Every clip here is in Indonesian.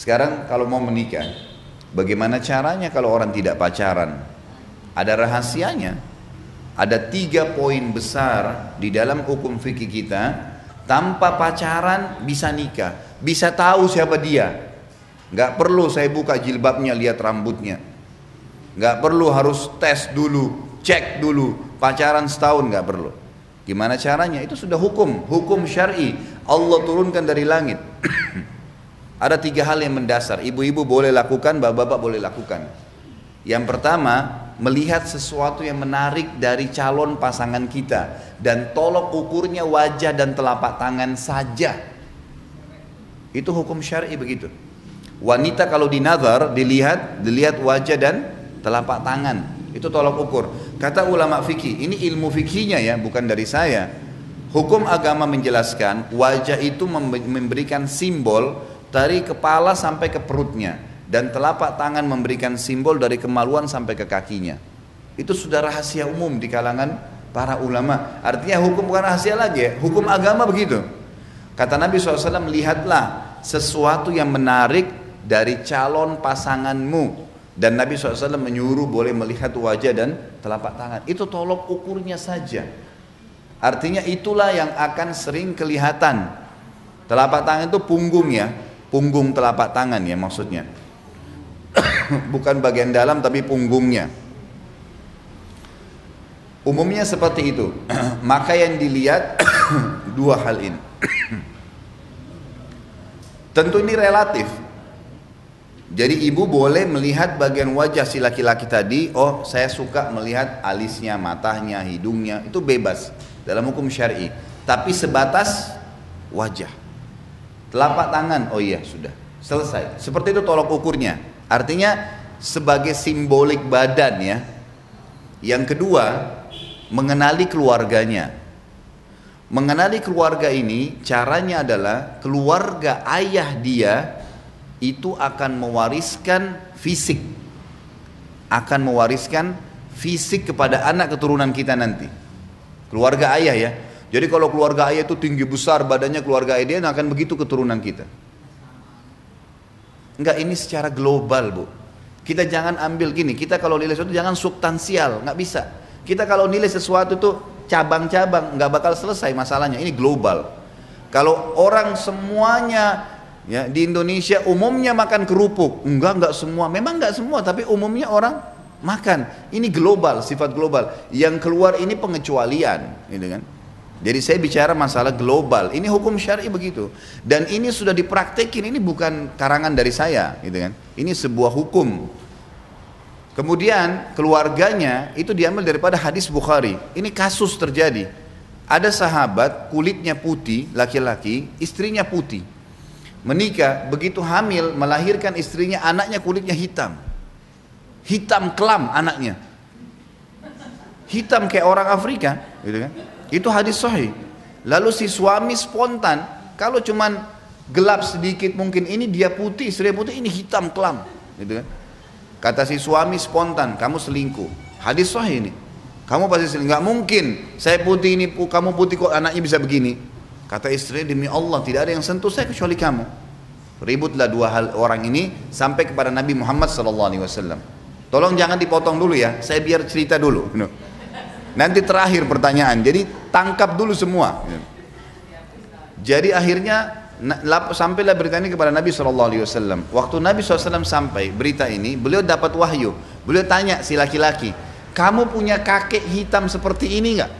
Sekarang kalau mau menikah, bagaimana caranya kalau orang tidak pacaran? Ada rahasianya. Ada tiga poin besar di dalam hukum fikih kita. Tanpa pacaran bisa nikah, bisa tahu siapa dia. Gak perlu saya buka jilbabnya lihat rambutnya. Gak perlu harus tes dulu, cek dulu. Pacaran setahun gak perlu. Gimana caranya? Itu sudah hukum, hukum syari. Allah turunkan dari langit. Ada tiga hal yang mendasar. Ibu-ibu boleh lakukan, bapak-bapak boleh lakukan. Yang pertama, melihat sesuatu yang menarik dari calon pasangan kita dan tolok ukurnya wajah dan telapak tangan saja. Itu hukum syar'i begitu. Wanita kalau dinazar dilihat dilihat wajah dan telapak tangan. Itu tolok ukur. Kata ulama fikih, ini ilmu fikihnya ya, bukan dari saya. Hukum agama menjelaskan wajah itu memberikan simbol dari kepala sampai ke perutnya dan telapak tangan memberikan simbol dari kemaluan sampai ke kakinya. Itu sudah rahasia umum di kalangan para ulama. Artinya hukum bukan rahasia lagi ya, hukum agama begitu. Kata Nabi SAW, lihatlah sesuatu yang menarik dari calon pasanganmu. Dan Nabi SAW menyuruh boleh melihat wajah dan telapak tangan. Itu tolok ukurnya saja. Artinya itulah yang akan sering kelihatan. Telapak tangan itu punggung ya, punggung telapak tangan ya maksudnya. Bukan bagian dalam tapi punggungnya. Umumnya seperti itu. Maka yang dilihat dua hal ini. Tentu ini relatif. Jadi ibu boleh melihat bagian wajah si laki-laki tadi oh saya suka melihat alisnya matanya hidungnya itu bebas dalam hukum syari. Tapi sebatas wajah Telapak tangan, oh iya sudah selesai. Seperti itu tolok ukurnya. Artinya sebagai simbolik badan ya. Yang kedua, mengenali keluarganya. Mengenali keluarga ini caranya adalah keluarga ayah dia itu akan mewariskan fisik. Akan mewariskan fisik kepada anak keturunan kita nanti. Keluarga ayah ya. Jadi kalau keluarga ayah itu tinggi besar badannya keluarga ayah dia akan begitu keturunan kita. Enggak ini secara global bu. Kita jangan ambil gini. Kita kalau nilai sesuatu jangan substansial, nggak bisa. Kita kalau nilai sesuatu itu cabang-cabang nggak bakal selesai masalahnya. Ini global. Kalau orang semuanya ya di Indonesia umumnya makan kerupuk, enggak enggak semua. Memang enggak semua, tapi umumnya orang makan. Ini global, sifat global. Yang keluar ini pengecualian, gitu kan? Jadi saya bicara masalah global. Ini hukum syar'i begitu. Dan ini sudah dipraktekin. Ini bukan karangan dari saya, gitu kan? Ini sebuah hukum. Kemudian keluarganya itu diambil daripada hadis Bukhari. Ini kasus terjadi. Ada sahabat kulitnya putih, laki-laki, istrinya putih. Menikah, begitu hamil, melahirkan istrinya, anaknya kulitnya hitam. Hitam kelam anaknya. Hitam kayak orang Afrika, gitu kan? Itu hadis sahih. Lalu si suami spontan, kalau cuman gelap sedikit mungkin ini dia putih, istri putih ini hitam kelam, gitu kan. Kata si suami spontan, kamu selingkuh. Hadis sahih ini. Kamu pasti selingkuh. Gak mungkin saya putih ini, kamu putih kok anaknya bisa begini. Kata istri demi Allah tidak ada yang sentuh saya kecuali kamu. Ributlah dua hal orang ini sampai kepada Nabi Muhammad SAW. Tolong jangan dipotong dulu ya, saya biar cerita dulu. Nanti terakhir pertanyaan. Jadi tangkap dulu semua. Jadi akhirnya sampailah berita ini kepada Nabi SAW. Waktu Nabi SAW sampai berita ini, beliau dapat wahyu. Beliau tanya si laki-laki, kamu punya kakek hitam seperti ini nggak?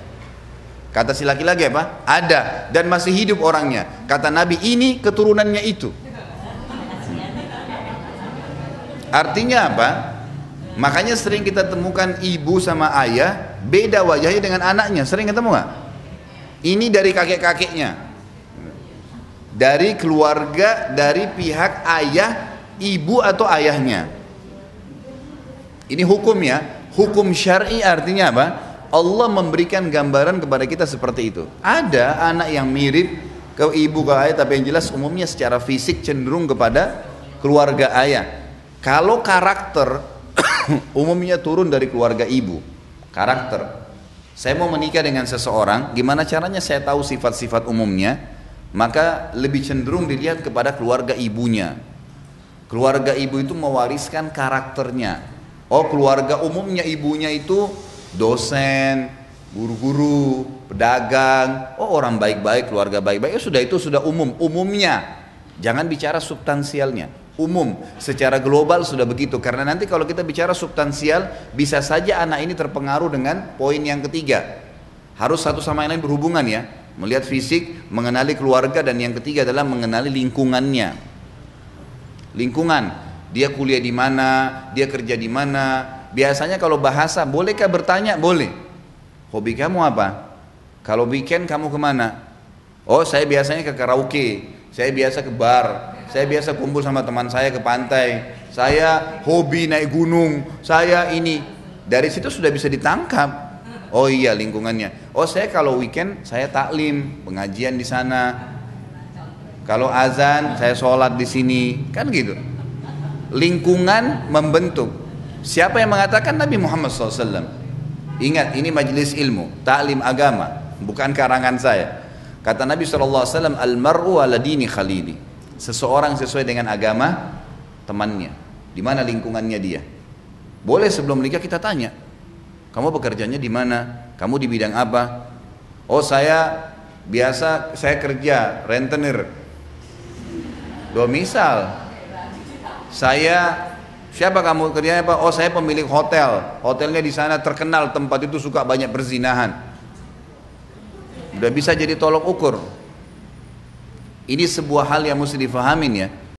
Kata si laki-laki apa? Ada dan masih hidup orangnya. Kata Nabi ini keturunannya itu. Artinya apa? Makanya sering kita temukan ibu sama ayah beda wajahnya dengan anaknya. Sering ketemu nggak? Ini dari kakek-kakeknya. Dari keluarga dari pihak ayah ibu atau ayahnya. Ini hukum ya. Hukum syar'i artinya apa? Allah memberikan gambaran kepada kita seperti itu. Ada anak yang mirip ke ibu ke ayah tapi yang jelas umumnya secara fisik cenderung kepada keluarga ayah. Kalau karakter umumnya turun dari keluarga ibu karakter. Saya mau menikah dengan seseorang, gimana caranya saya tahu sifat-sifat umumnya? Maka lebih cenderung dilihat kepada keluarga ibunya. Keluarga ibu itu mewariskan karakternya. Oh keluarga umumnya ibunya itu dosen, guru-guru, pedagang, oh orang baik-baik, keluarga baik-baik, ya sudah itu sudah umum, umumnya. Jangan bicara substansialnya, umum, secara global sudah begitu. Karena nanti kalau kita bicara substansial, bisa saja anak ini terpengaruh dengan poin yang ketiga. Harus satu sama lain berhubungan ya. Melihat fisik, mengenali keluarga, dan yang ketiga adalah mengenali lingkungannya. Lingkungan, dia kuliah di mana, dia kerja di mana. Biasanya kalau bahasa, bolehkah bertanya? Boleh. Hobi kamu apa? Kalau weekend kamu ke mana? Oh saya biasanya ke karaoke, saya biasa ke bar, saya biasa kumpul sama teman saya ke pantai, saya hobi naik gunung, saya ini. Dari situ sudah bisa ditangkap. Oh iya lingkungannya. Oh saya kalau weekend saya taklim, pengajian di sana. Kalau azan saya sholat di sini, kan gitu. Lingkungan membentuk. Siapa yang mengatakan Nabi Muhammad SAW? Ingat ini majelis ilmu, taklim agama, bukan karangan saya. Kata Nabi SAW, Al-mar'u ala dini khalili. Seseorang sesuai dengan agama temannya. Di mana lingkungannya dia. Boleh sebelum menikah kita tanya. Kamu bekerjanya di mana? Kamu di bidang apa? Oh saya biasa saya kerja rentenir. Dua misal. Saya siapa kamu kerjanya apa? Oh saya pemilik hotel. Hotelnya di sana terkenal tempat itu suka banyak berzinahan. Udah bisa jadi tolok ukur. Ini sebuah hal yang mesti difahamin ya.